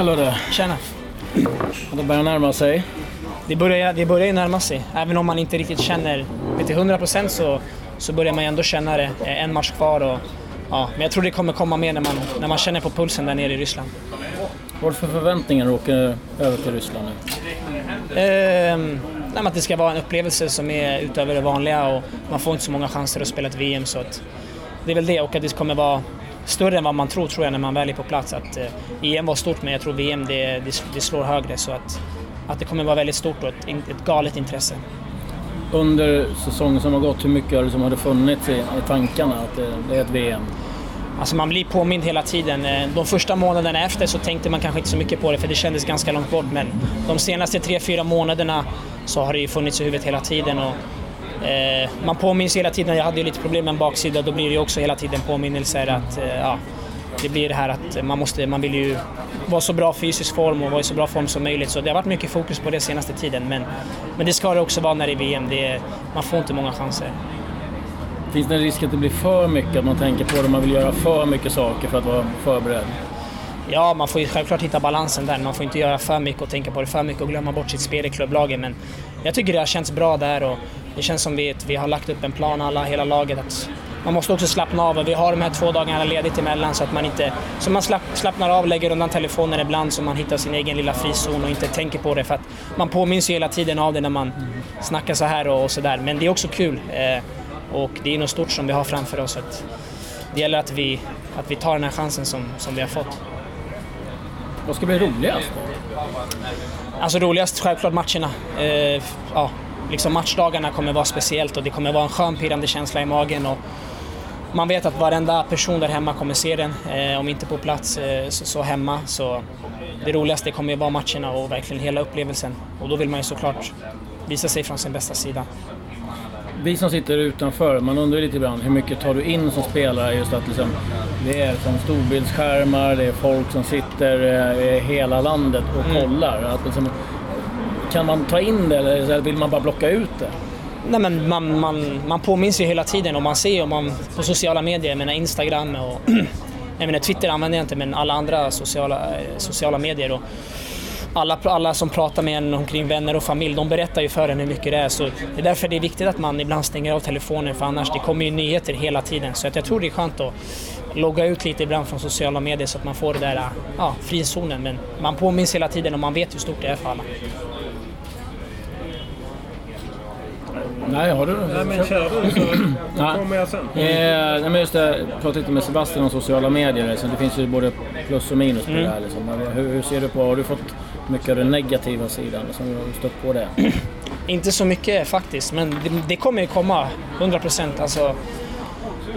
Tjena Ludde! Tjena! Det börjar närma sig. Det börjar, det börjar ju närma sig. Även om man inte riktigt känner det till 100% så, så börjar man ju ändå känna det. Eh, En match kvar och ja, men jag tror det kommer komma mer när man, när man känner på pulsen där nere i Ryssland. Vad du för förväntningar att åka över till Ryssland nu? Ehm, nej, att det ska vara en upplevelse som är utöver det vanliga och man får inte så många chanser att spela ett VM så att det är väl det och att det kommer vara större än vad man tror tror jag när man väl är på plats. Att, eh, EM var stort men jag tror VM det, det, det slår högre så att, att det kommer vara väldigt stort och ett, ett galet intresse. Under säsongen som har gått, hur mycket har det som hade funnits i, i tankarna att det, det är ett VM? Alltså man blir påmind hela tiden. Eh, De första månaderna efter så tänkte man kanske inte så mycket på det för det kändes ganska långt bort men de senaste tre, fyra månaderna så har det ju funnits i huvudet hela tiden. Och, eh, man påminns hela tiden, jag hade ju lite problem med en baksida, då blir det ju också hela tiden påminnelser att eh, ja, det blir det här att man, måste, man vill ju vara så bra fysisk form och vara i så bra form som möjligt. Så det har varit mycket fokus på det senaste tiden. Men, men det ska det också vara när det är VM. Det är, man får inte många chanser. Finns det en risk att det blir för mycket, att man tänker på det, man vill göra för mycket saker för att vara förberedd? Ja, man får ju självklart hitta balansen där. Man får inte göra för mycket och tänka på det för mycket och glömma bort sitt spel i klubblaget. Men jag tycker det har känts bra där och det känns som vi, vi har lagt upp en plan alla, hela laget. Att man måste också slappna av vi har de här två dagarna ledigt emellan så att man inte... Så man slapp, slappnar av, lägger undan telefonen ibland så man hittar sin egen lilla frizon och inte tänker på det. För att man påminns ju hela tiden av det när man snackar så här och, och så där. Men det är också kul. Eh, och det är något stort som vi har framför oss. Att det gäller att vi, att vi tar den här chansen som, som vi har fått. Vad ska bli roligast? Alltså roligast självklart matcherna. Eh, ja, liksom matchdagarna kommer vara speciellt och det kommer vara en skön pirrande känsla i magen. Och man vet att varenda person där hemma kommer se den, eh, om inte på plats eh, så, så, hemma. Så det roligaste kommer ju vara matcherna och verkligen hela upplevelsen. Och då vill man ju såklart visa sig från sin bästa sida. Vi som sitter utanför, man undrar lite ibland hur mycket tar du in som spelare? Just att liksom, det är som storbildsskärmar, det är folk som sitter i hela landet och Mm. kollar. Att liksom, kan man ta in det eller vill man bara blocka ut det? Nej, men man, man, man påminns ju hela tiden och man ser ju man på sociala medier, jag menar Instagram och jag menar Twitter använder jag inte men alla andra sociala, eh, sociala medier. Och alla, alla som pratar med en omkring vänner och familj, de berättar ju för en hur mycket det är. Så det är därför det är viktigt att man ibland stänger av telefonen för annars det kommer ju nyheter hela tiden. Så att jag tror det är skönt att logga ut lite ibland från sociala medier så att man får den där eh, ja, frizonen. Men man påminns hela tiden och man vet hur stort det är för alla. Nej, har du? Nej men kör du så kommer jag sen. Eh, nej, men just det, jag pratade lite med Sebastian om sociala medier. Det finns ju både plus och minus på Mm. det här. Liksom. Men Hur, hur ser du på, har du fått mycket av den negativa sidan? Som du har stött på det? Inte så mycket faktiskt, men det, det kommer ju komma. 100 procent. Alltså,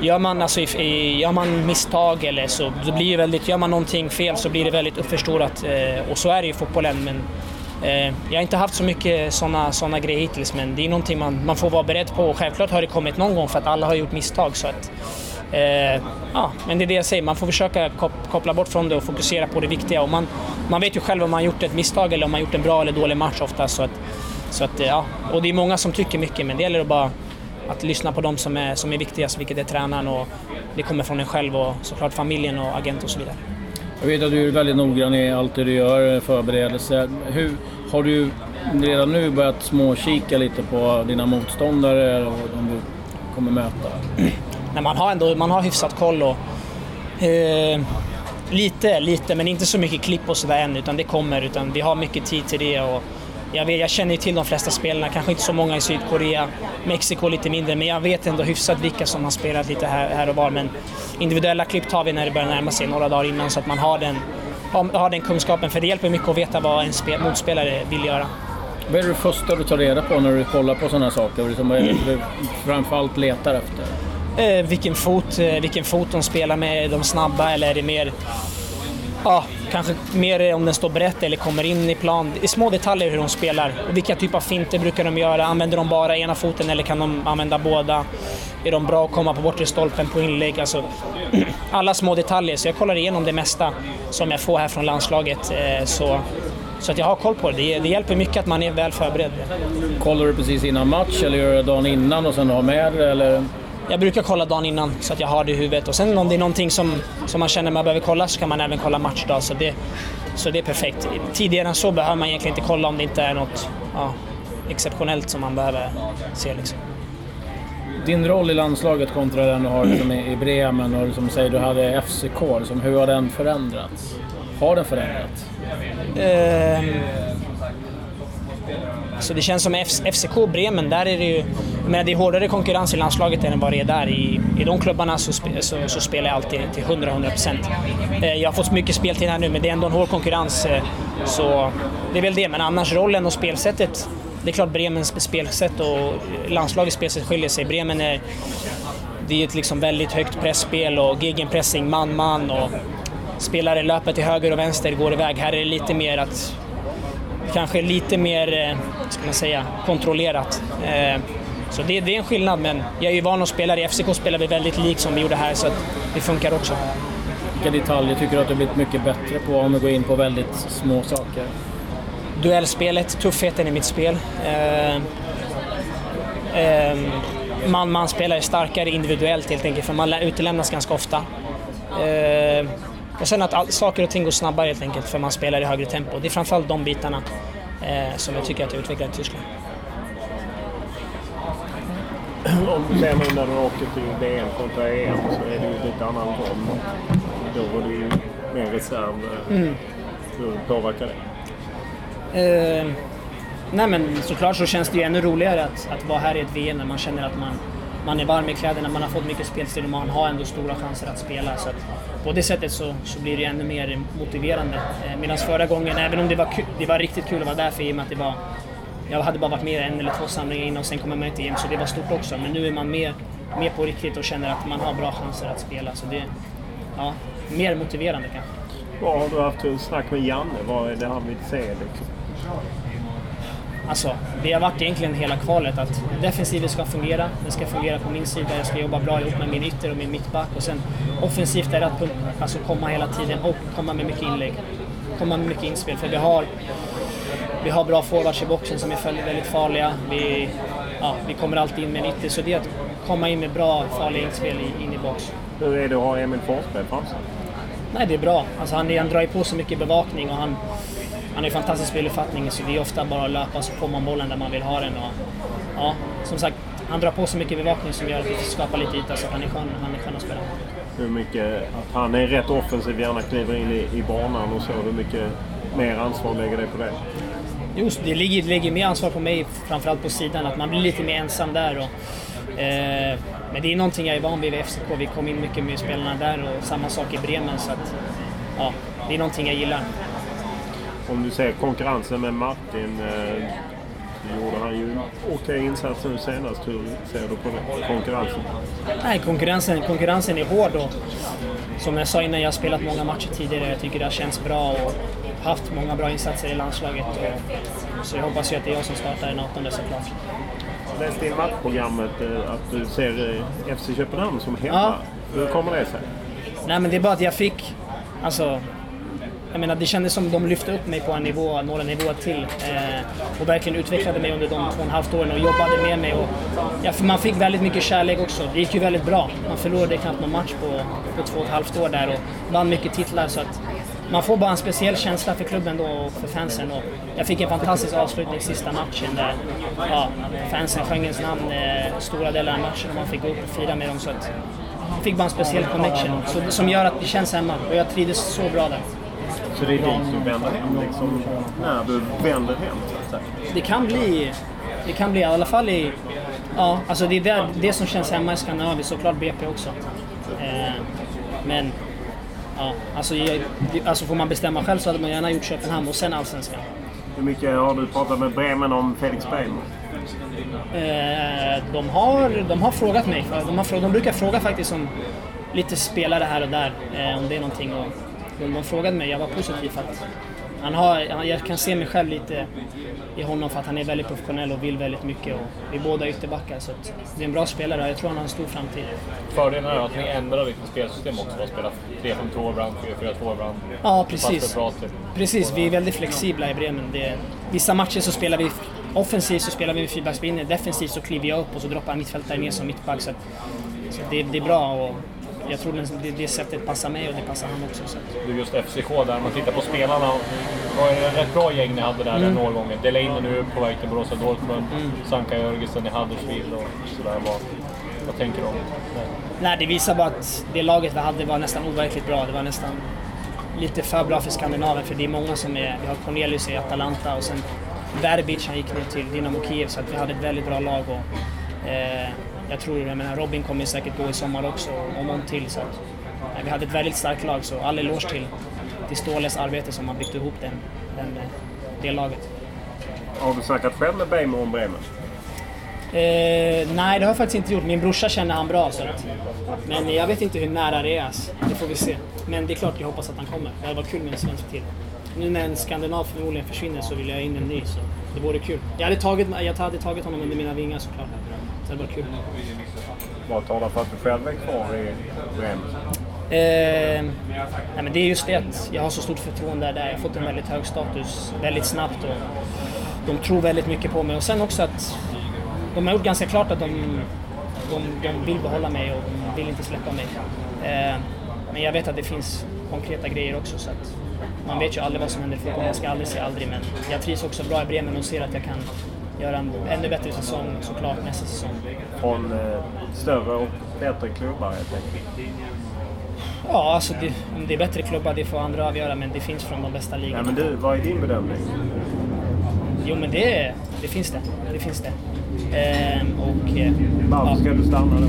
gör, man, alltså, i- i, gör man misstag eller så det blir väldigt, gör man någonting fel så blir det väldigt uppförstorat. Eh, och så är det ju i fotbollen. Men, Eh, jag har inte haft så mycket sådana såna grejer hittills, men det är någonting man, man får vara beredd på. Och självklart har det kommit någon gång för att alla har gjort misstag. Så att, eh, ja, men det är det jag säger, man får försöka koppla bort från det och fokusera på det viktiga. Och man, man vet ju själv om man har gjort ett misstag eller om man har gjort en bra eller dålig match ofta. Så att, så att, eh, ja, och det är många som tycker mycket, men det gäller att bara att lyssna på dem som är, som är viktigast, vilket är tränaren och det kommer från en själv och såklart familjen och agent och så vidare. Jag vet att du är väldigt noggrann i allt det du gör, förberedelser. Hur, har du redan nu börjat småkika lite på dina motståndare och de du kommer möta? Nej, man har ändå man har hyfsat koll och eh, lite, lite, men inte så mycket klipp och sådär än, utan det kommer. Utan vi har mycket tid till det. Och jag, vet, jag känner ju till de flesta spelarna, kanske inte så många i Sydkorea, Mexiko lite mindre, men jag vet ändå hyfsat vilka som har spelat lite här, här och var. Men individuella klipp tar vi när det börjar närma sig några dagar innan så att man har den, har, den kunskapen, för det hjälper mycket att veta vad en spel, motspelare vill göra. Vad är det första du tar reda på när du kollar på sådana saker? Liksom, vad är det du framförallt letar efter? Eh, vilken, fot, eh, vilken fot de spelar med, är de snabba eller är det mer Ja, kanske mer om den står brett eller kommer in i plan. Det är små detaljer hur de spelar. Och vilka typer av finter brukar de göra? Använder de bara ena foten eller kan de använda båda? Är de bra att komma på bortre stolpen på inlägg? Alltså, alla små detaljer. Så jag kollar igenom det mesta som jag får här från landslaget. Eh, så, så att jag har koll på det. det. Det hjälper mycket att man är väl förberedd. Kollar du precis innan match eller gör du det dagen innan och sen har med det? Eller? Jag brukar kolla dagen innan så att jag har det i huvudet. Och sen om det är någonting som, som man känner man behöver kolla så kan man även kolla matchdag. Så det, så det är perfekt. Tidigare än så behöver man egentligen inte kolla om det inte är något ja, exceptionellt som man behöver se. Liksom. Din roll i landslaget kontra den du har liksom i Bremen och som säger du hade FCK, liksom, hur har den förändrats? Har den förändrats? Um, så det känns som FCK Bremen, där är det ju... Men det är hårdare konkurrens i landslaget än vad det är där. I, i de klubbarna så, spe, så, så spelar jag alltid till 100-100%. Eh, jag har fått mycket speltid här nu, men det är ändå en hård konkurrens. Eh, så det är väl det, men annars rollen och spelsättet. Det är klart Bremens spelsätt och landslagets spelsätt skiljer sig. Bremen är... Det är ett liksom väldigt högt pressspel och gegenpressing, man-man och spelare löper till höger och vänster, går iväg. Här är det lite mer att kanske lite mer, eh, ska man säga, kontrollerat. Eh, så det, det, är en skillnad, men jag är ju van att spela. I FCK spelar vi väldigt likt som vi gjorde här, så det funkar också. Vilka detaljer tycker du att du blivit mycket bättre på om du går in på väldigt små saker? Duellspelet, tuffheten i mitt spel. Eh, eh, Man-man-spelare är starkare individuellt helt enkelt, för man utelämnas ganska ofta. Eh, och sen att all, saker och ting går snabbare helt enkelt för man spelar i högre tempo. Det är framförallt de bitarna eh, som jag tycker att jag utvecklar i Tyskland. Om ser nu när du åker till VM kontra EM så är det ju lite annan roll. Då var du ju mer reserv. Mm. Hur påverkar det? Eh, nej men såklart så känns det ju ännu roligare att, att vara här i ett VM när man känner att man man är varm i kläderna, man har fått mycket spelstil och man har ändå stora chanser att spela. Så att på det sättet så, så blir det ännu mer motiverande. Eh, Medan förra gången, även om det var, det var riktigt kul att vara där för i och med att det var jag hade bara varit med en eller två samlingar innan och sen kommer man inte EM så det var stort också. Men nu är man mer, mer på riktigt och känner att man har bra chanser att spela. Så det är ja, mer motiverande kanske. Vad har du haft för snack med Janne? Vad är det han vill se liksom? Alltså, det har varit egentligen hela kvalet att defensiven ska fungera, den ska fungera på min sida, jag ska jobba bra ihop med min ytter och min mittback och sen offensivt är det att alltså, komma hela tiden och komma med mycket inlägg. Komma med mycket inspel för vi har, vi har bra forwards i boxen som är väldigt farliga. Vi, ja, vi kommer alltid in med en ytter så det är att komma in med bra farliga inspel in i box. Hur är det att ha Emil Forsberg framför Nej, det är bra. Alltså, han, han drar ju på så mycket bevakning och han han har ju fantastisk speluppfattning så det är ofta bara att löpa så får man bollen där man vill ha den. Och, ja, som sagt, han drar på så mycket bevakning som gör att vi skapar lite yta så han är skön, han är skön att spela. Hur mycket, att han är rätt offensiv, gärna kliver in i, i banan och så. Hur mycket mer ansvar lägger det på det? Just det ligger, det ligger mer ansvar på mig, framförallt på sidan, att man blir lite mer ensam där. Och, eh, men det är någonting jag är van vid vid FCK. Vi kom in mycket med spelarna där och samma sak i Bremen. Så att, ja, det är någonting jag gillar om du ser konkurrensen med Martin. Eh, gjorde han ju okej okay insats nu senast. Hur ser du på konkurrensen? Nej, konkurrensen, konkurrensen är hård och som jag sa innan, jag har spelat många matcher tidigare. Jag tycker det har känts bra och haft många bra insatser i landslaget. Och, så jag hoppas ju att det är jag som startar den 18 såklart. Jag läste i matchprogrammet eh, att du ser eh, FC Köpenhamn som hemma. Ja. Hur kommer det sig? Nej men det är bara att jag fick... Alltså, jag menar, det kändes som de lyfte upp mig på en nivå, några nivåer till. Eh, och verkligen utvecklade mig under de två och ett halvt åren och jobbade med mig. Och, ja, man fick väldigt mycket kärlek också. Det gick ju väldigt bra. Man förlorade knappt någon match på, på två och ett halvt år där och vann mycket titlar. Så att man får bara en speciell känsla för klubben då och för fansen. Och jag fick en fantastisk avslutning sista matchen där ja, fansen sjöng ens namn eh, stora delar av matchen och man fick gå upp och fira med dem. Så att, fick bara en speciell connection så, som gör att det känns hemma och jag trivdes så bra där. Så det är dit du vänder hem liksom, när du vänder hem så att säga? Det kan bli, det kan bli i alla fall i... Ja, alltså det är det, det som känns hemma i Skandinavien, såklart BP också. Eh, men ja, alltså, jag, alltså får man bestämma själv så hade man gärna gjort Köpenhamn och sen Allsvenskan. Hur mycket har du pratat med Bremen om Felix Bergman? Eh, de, har, de har frågat mig. De, har, de brukar fråga faktiskt om lite spelare här och där, eh, om det är någonting. Och de frågade mig, jag var positiv för att han har, jag kan se mig själv lite i honom för att han är väldigt professionell och vill väldigt mycket. Och vi är båda ytterbackar så det är en bra spelare och jag tror han har en stor framtid. Fördelen är att ni ändrar lite spelsystem också. Att spela 3-5-2 ibland, 4-4-2 ibland. Ja, precis. Precis, vi är väldigt flexibla i Bremen. Det, vissa matcher så spelar vi offensivt så spelar vi med fyrbackslinje, defensivt så kliver jag upp och så droppar mittfältare ner som mittback. Så, att, så det, det är bra och jag tror det, det sättet passar mig och det passar han också. Så. Du, just FCK där, om man tittar på spelarna. Det var ett rätt bra gäng ni hade där mm. några gånger. Delaney nu på väg till Borussia Dortmund. Mm. Sanka Jörgensen i Huddersfield och sådär. Vad, vad tänker du om det? Nej, det visar bara att det laget vi hade var nästan overkligt bra. Det var nästan lite för bra för Skandinavien, för det är många som är... Vi har Cornelius i Atalanta och sen Verbic, han gick ner till Dynamo Kiev, så att vi hade ett väldigt bra lag. Och, eh, jag tror, jag menar, Robin kommer säkert gå i sommar också och någon till. Så att, vi hade ett väldigt starkt lag, så all eloge till, till Ståles arbete som har byggt ihop den, den, det laget. Har du snackat själv med Bejmo om Bremen? Eh, nej, det har jag faktiskt inte gjort. Min brorsa känner han bra. Så att, men jag vet inte hur nära det är. Det får vi se. Men det är klart jag hoppas att han kommer. Det hade varit kul med en svensk till. Nu när en skandinav förmodligen försvinner så vill jag in en ny. Så det vore kul. Jag hade tagit, jag hade tagit honom under mina vingar såklart. Det varit kul. Vad talar för att du själv är kvar i Bremen? Eh, nej men det är just det att jag har så stort förtroende där. Jag har fått en väldigt hög status väldigt snabbt och de tror väldigt mycket på mig. Och sen också att de har gjort ganska klart att de, de, de vill behålla mig och de vill inte släppa mig. Eh, men jag vet att det finns konkreta grejer också så att man vet ju aldrig vad som händer i fotboll. Man ska aldrig säga aldrig men jag trivs också bra i Bremen och ser att jag kan göra en ännu bättre säsong såklart nästa säsong. Från eh, större och bättre klubbar helt enkelt? Ja, alltså det, om det är bättre klubbar det får andra avgöra men det finns från de bästa ligorna. Ja, men du, vad är din bedömning? Jo men det, det finns det. Det finns det. Ehm, och, eh, Varför ja. ska du stanna då?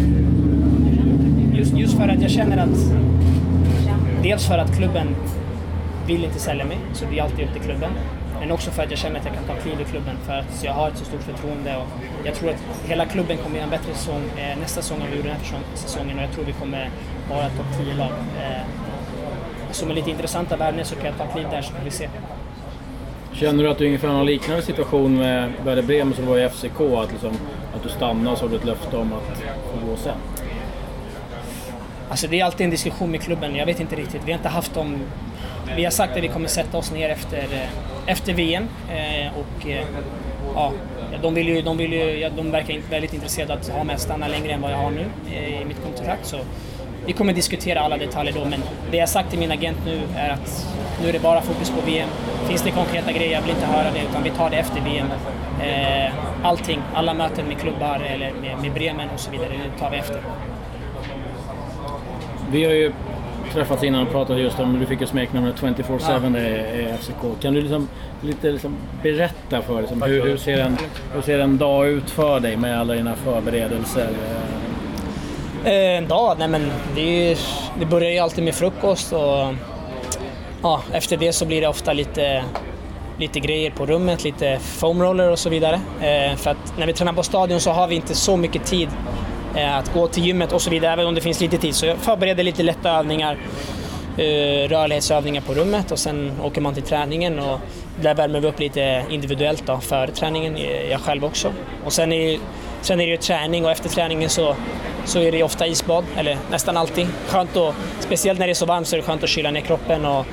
Just, just för att jag känner att... Dels för att klubben vill inte sälja mig, så det är alltid upp till klubben. Men också för att jag känner att jag kan ta kliv i klubben för att jag har ett så stort förtroende. Och jag tror att hela klubben kommer göra en bättre säsong eh, nästa säsong än vi gjorde den här säsongen och jag tror vi kommer vara topp 10-lag. Eh, så med lite intressanta värden så kan jag ta kliv där så får vi se. Känner du att du ungefär har en liknande situation med Werder Bremen som var i FCK? Att, liksom, att du stannar så har du ett löfte om att få gå sen? Alltså det är alltid en diskussion med klubben. Jag vet inte riktigt. Vi har inte haft dem... Vi har sagt att vi kommer sätta oss ner efter, eh, efter VM. Eh, och eh, ja, de, vill ju, de, vill ju, de verkar väldigt intresserade av att ha mig att stanna längre än vad jag har nu eh, i mitt kontrakt. Så vi kommer diskutera alla detaljer då, men det jag sagt till min agent nu är att nu är det bara fokus på VM. Finns det konkreta grejer, jag vill inte höra det, utan vi tar det efter VM. Allting, alla möten med klubbar eller med, med Bremen och så vidare, det tar vi efter. Vi har ju träffats innan och pratat just om, du fick ju smeknamnet 24-7 ja. i FCK. Kan du liksom, lite liksom berätta för liksom, hur, hur, ser en, hur ser en dag ut för dig med alla dina förberedelser? Eh, en dag? Nej men det, är, det börjar ju alltid med frukost och ja, efter det så blir det ofta lite, lite grejer på rummet, lite foamroller och så vidare. Eh, för att när vi tränar på stadion så har vi inte så mycket tid Eh, att gå till gymmet och så vidare, även om det finns lite tid. Så jag förbereder lite lätta övningar, eh, rörlighetsövningar på rummet och sen åker man till träningen och där värmer vi upp lite individuellt då, träningen, eh, jag själv också. Och sen är, sen är det ju träning och efter träningen så så är det ofta isbad, eller nästan alltid. Skönt och, speciellt när det är så varmt så är det skönt att kyla ner kroppen. Och,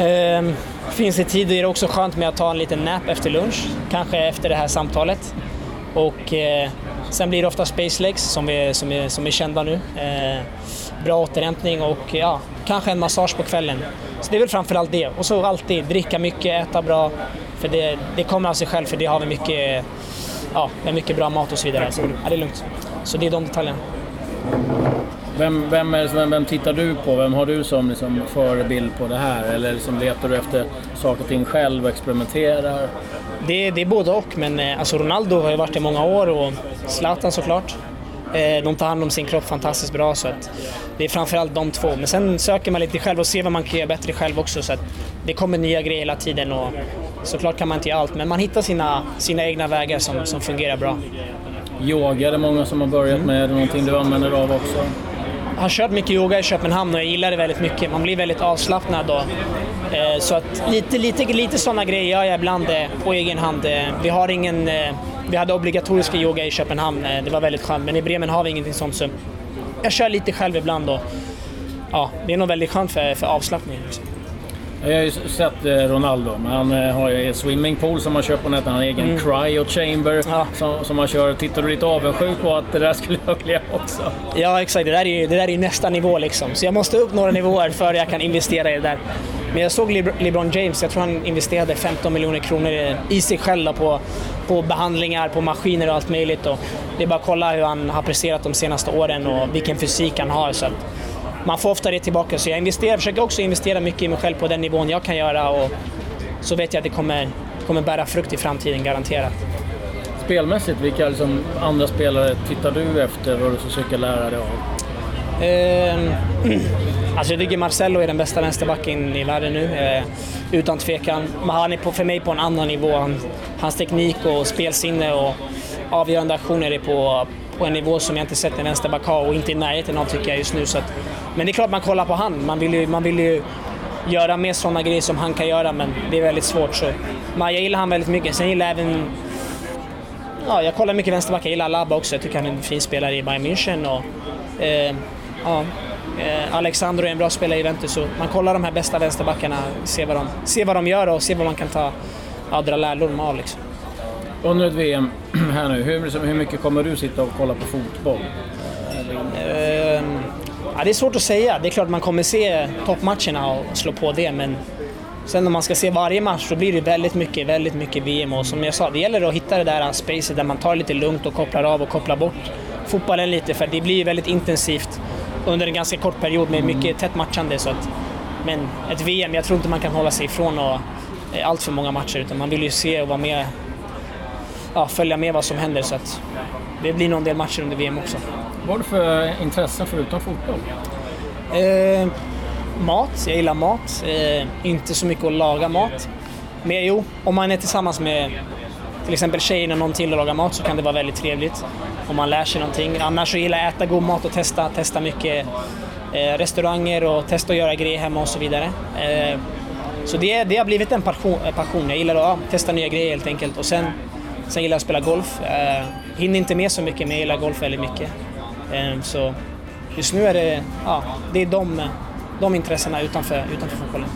eh, finns det tid är det också skönt med att ta en liten nap efter lunch, kanske efter det här samtalet. Och eh, sen blir det ofta Space Legs som är, som är, som är kända nu. Eh, bra återhämtning och eh, ja, kanske en massage på kvällen. Så det är väl framförallt det. Och så alltid dricka mycket, äta bra. För det, det kommer av sig själv för det har vi mycket, ja, mycket bra mat och så vidare. Så ja, det är lugnt. Så det är de detaljerna. Vem, vem, är, vem, vem tittar du på? Vem har du som liksom förebild på det här? Eller liksom letar du efter saker och ting själv och experimenterar? Det, det är både och, men eh, alltså Ronaldo har ju varit i många år och Zlatan såklart. Eh, de tar hand om sin kropp fantastiskt bra så att det är framförallt de två. Men sen söker man lite själv och ser vad man kan göra bättre själv också så att det kommer nya grejer hela tiden och såklart kan man inte göra allt men man hittar sina, sina egna vägar som, som fungerar bra. Yoga är det många som har börjat med. Är det någonting du använder av också? Jag har kört mycket yoga i Köpenhamn och jag gillar det väldigt mycket. Man blir väldigt avslappnad då. Eh, så att lite, lite, lite sådana grejer gör jag ibland eh, på egen hand. Eh, vi har ingen... Eh, vi hade obligatorisk yoga i Köpenhamn, eh, det var väldigt skönt. Men i Bremen har vi ingenting sånt så jag kör lite själv ibland Och, Ja, det är nog väldigt skönt för, för avslappning. Liksom. Jag har ju sett eh, Ronaldo. Han eh, har ju swimmingpool som han kör på nätet. Han har en egen mm. cryo chamber ja. som, som han kör. Tittar du lite avundsjuk på att det där skulle jag vilja också? Ja, exakt. Det där är ju det där är nästa nivå liksom. Så jag måste upp några nivåer för att jag kan investera i det där. Men jag såg LeBron James, jag tror han investerade 15 miljoner kronor i sig själv på, på behandlingar, på maskiner och allt möjligt. Och det är bara att kolla hur han har presterat de senaste åren och vilken fysik han har. Så man får ofta det tillbaka. Så jag investerar, försöker också investera mycket i mig själv på den nivån jag kan göra och så vet jag att det kommer, kommer bära frukt i framtiden, garanterat. Spelmässigt, vilka liksom andra spelare tittar du efter och du försöker lära dig av? Eh, alltså jag tycker Marcelo är den bästa vänsterbacken i världen nu, eh, utan tvekan. Men han är på, för mig på en annan nivå. Han, hans teknik och spelsinne och avgörande aktioner är på, på en nivå som jag inte sett en vänsterback ha och inte i närheten av tycker jag just nu. Så att, men det är klart man kollar på han. Man vill ju, man vill ju göra mer sådana grejer som han kan göra, men det är väldigt svårt. Så. Men jag gillar han väldigt mycket. Sen gillar jag även... Ja, jag kollar mycket vänsterback. Jag gillar Alaba också. Jag tycker han är en fin spelare i Bayern München. Och, eh, ja, eh, Alexandro är en bra spelare i Juventus. Så man kollar de här bästa vänsterbackarna, ser vad de, ser vad de gör och ser vad man kan ta, ja, dra lärdom av. Liksom. Under ett VM här nu, hur, hur mycket kommer du sitta och kolla på fotboll? Eh, ja, det är svårt att säga. Det är klart man kommer se toppmatcherna och slå på det, men sen om man ska se varje match så blir det väldigt mycket, väldigt mycket VM och som jag sa, det gäller att hitta det där spacet där man tar det lite lugnt och kopplar av och kopplar bort fotbollen lite, för det blir ju väldigt intensivt under en ganska kort period med mycket tätt matchande. Så att, men ett VM, jag tror inte man kan hålla sig ifrån och, eh, allt för många matcher, utan man vill ju se och vara med, ja, följa med vad som händer. Så att det blir nog en del matcher under VM också. Vad har du för intressen förutom fotboll? Eh, mat, jag gillar mat. Eh, inte så mycket att laga mat. Men jo, om man är tillsammans med till exempel tjejen och någon till och lagar mat så kan det vara väldigt trevligt. Om man lär sig någonting. Annars så gillar jag att äta god mat och testa, testa mycket eh, restauranger och testa att göra grejer hemma och så vidare. Eh, så det, det har blivit en passion. passion. Jag gillar att ja, testa nya grejer helt enkelt. Och sen, sen gillar jag att spela golf. Eh, hinner inte med så mycket men jag gillar golf väldigt mycket. Eh, så just nu är det, ja, det är de, de intressena utanför, utanför fotbollen.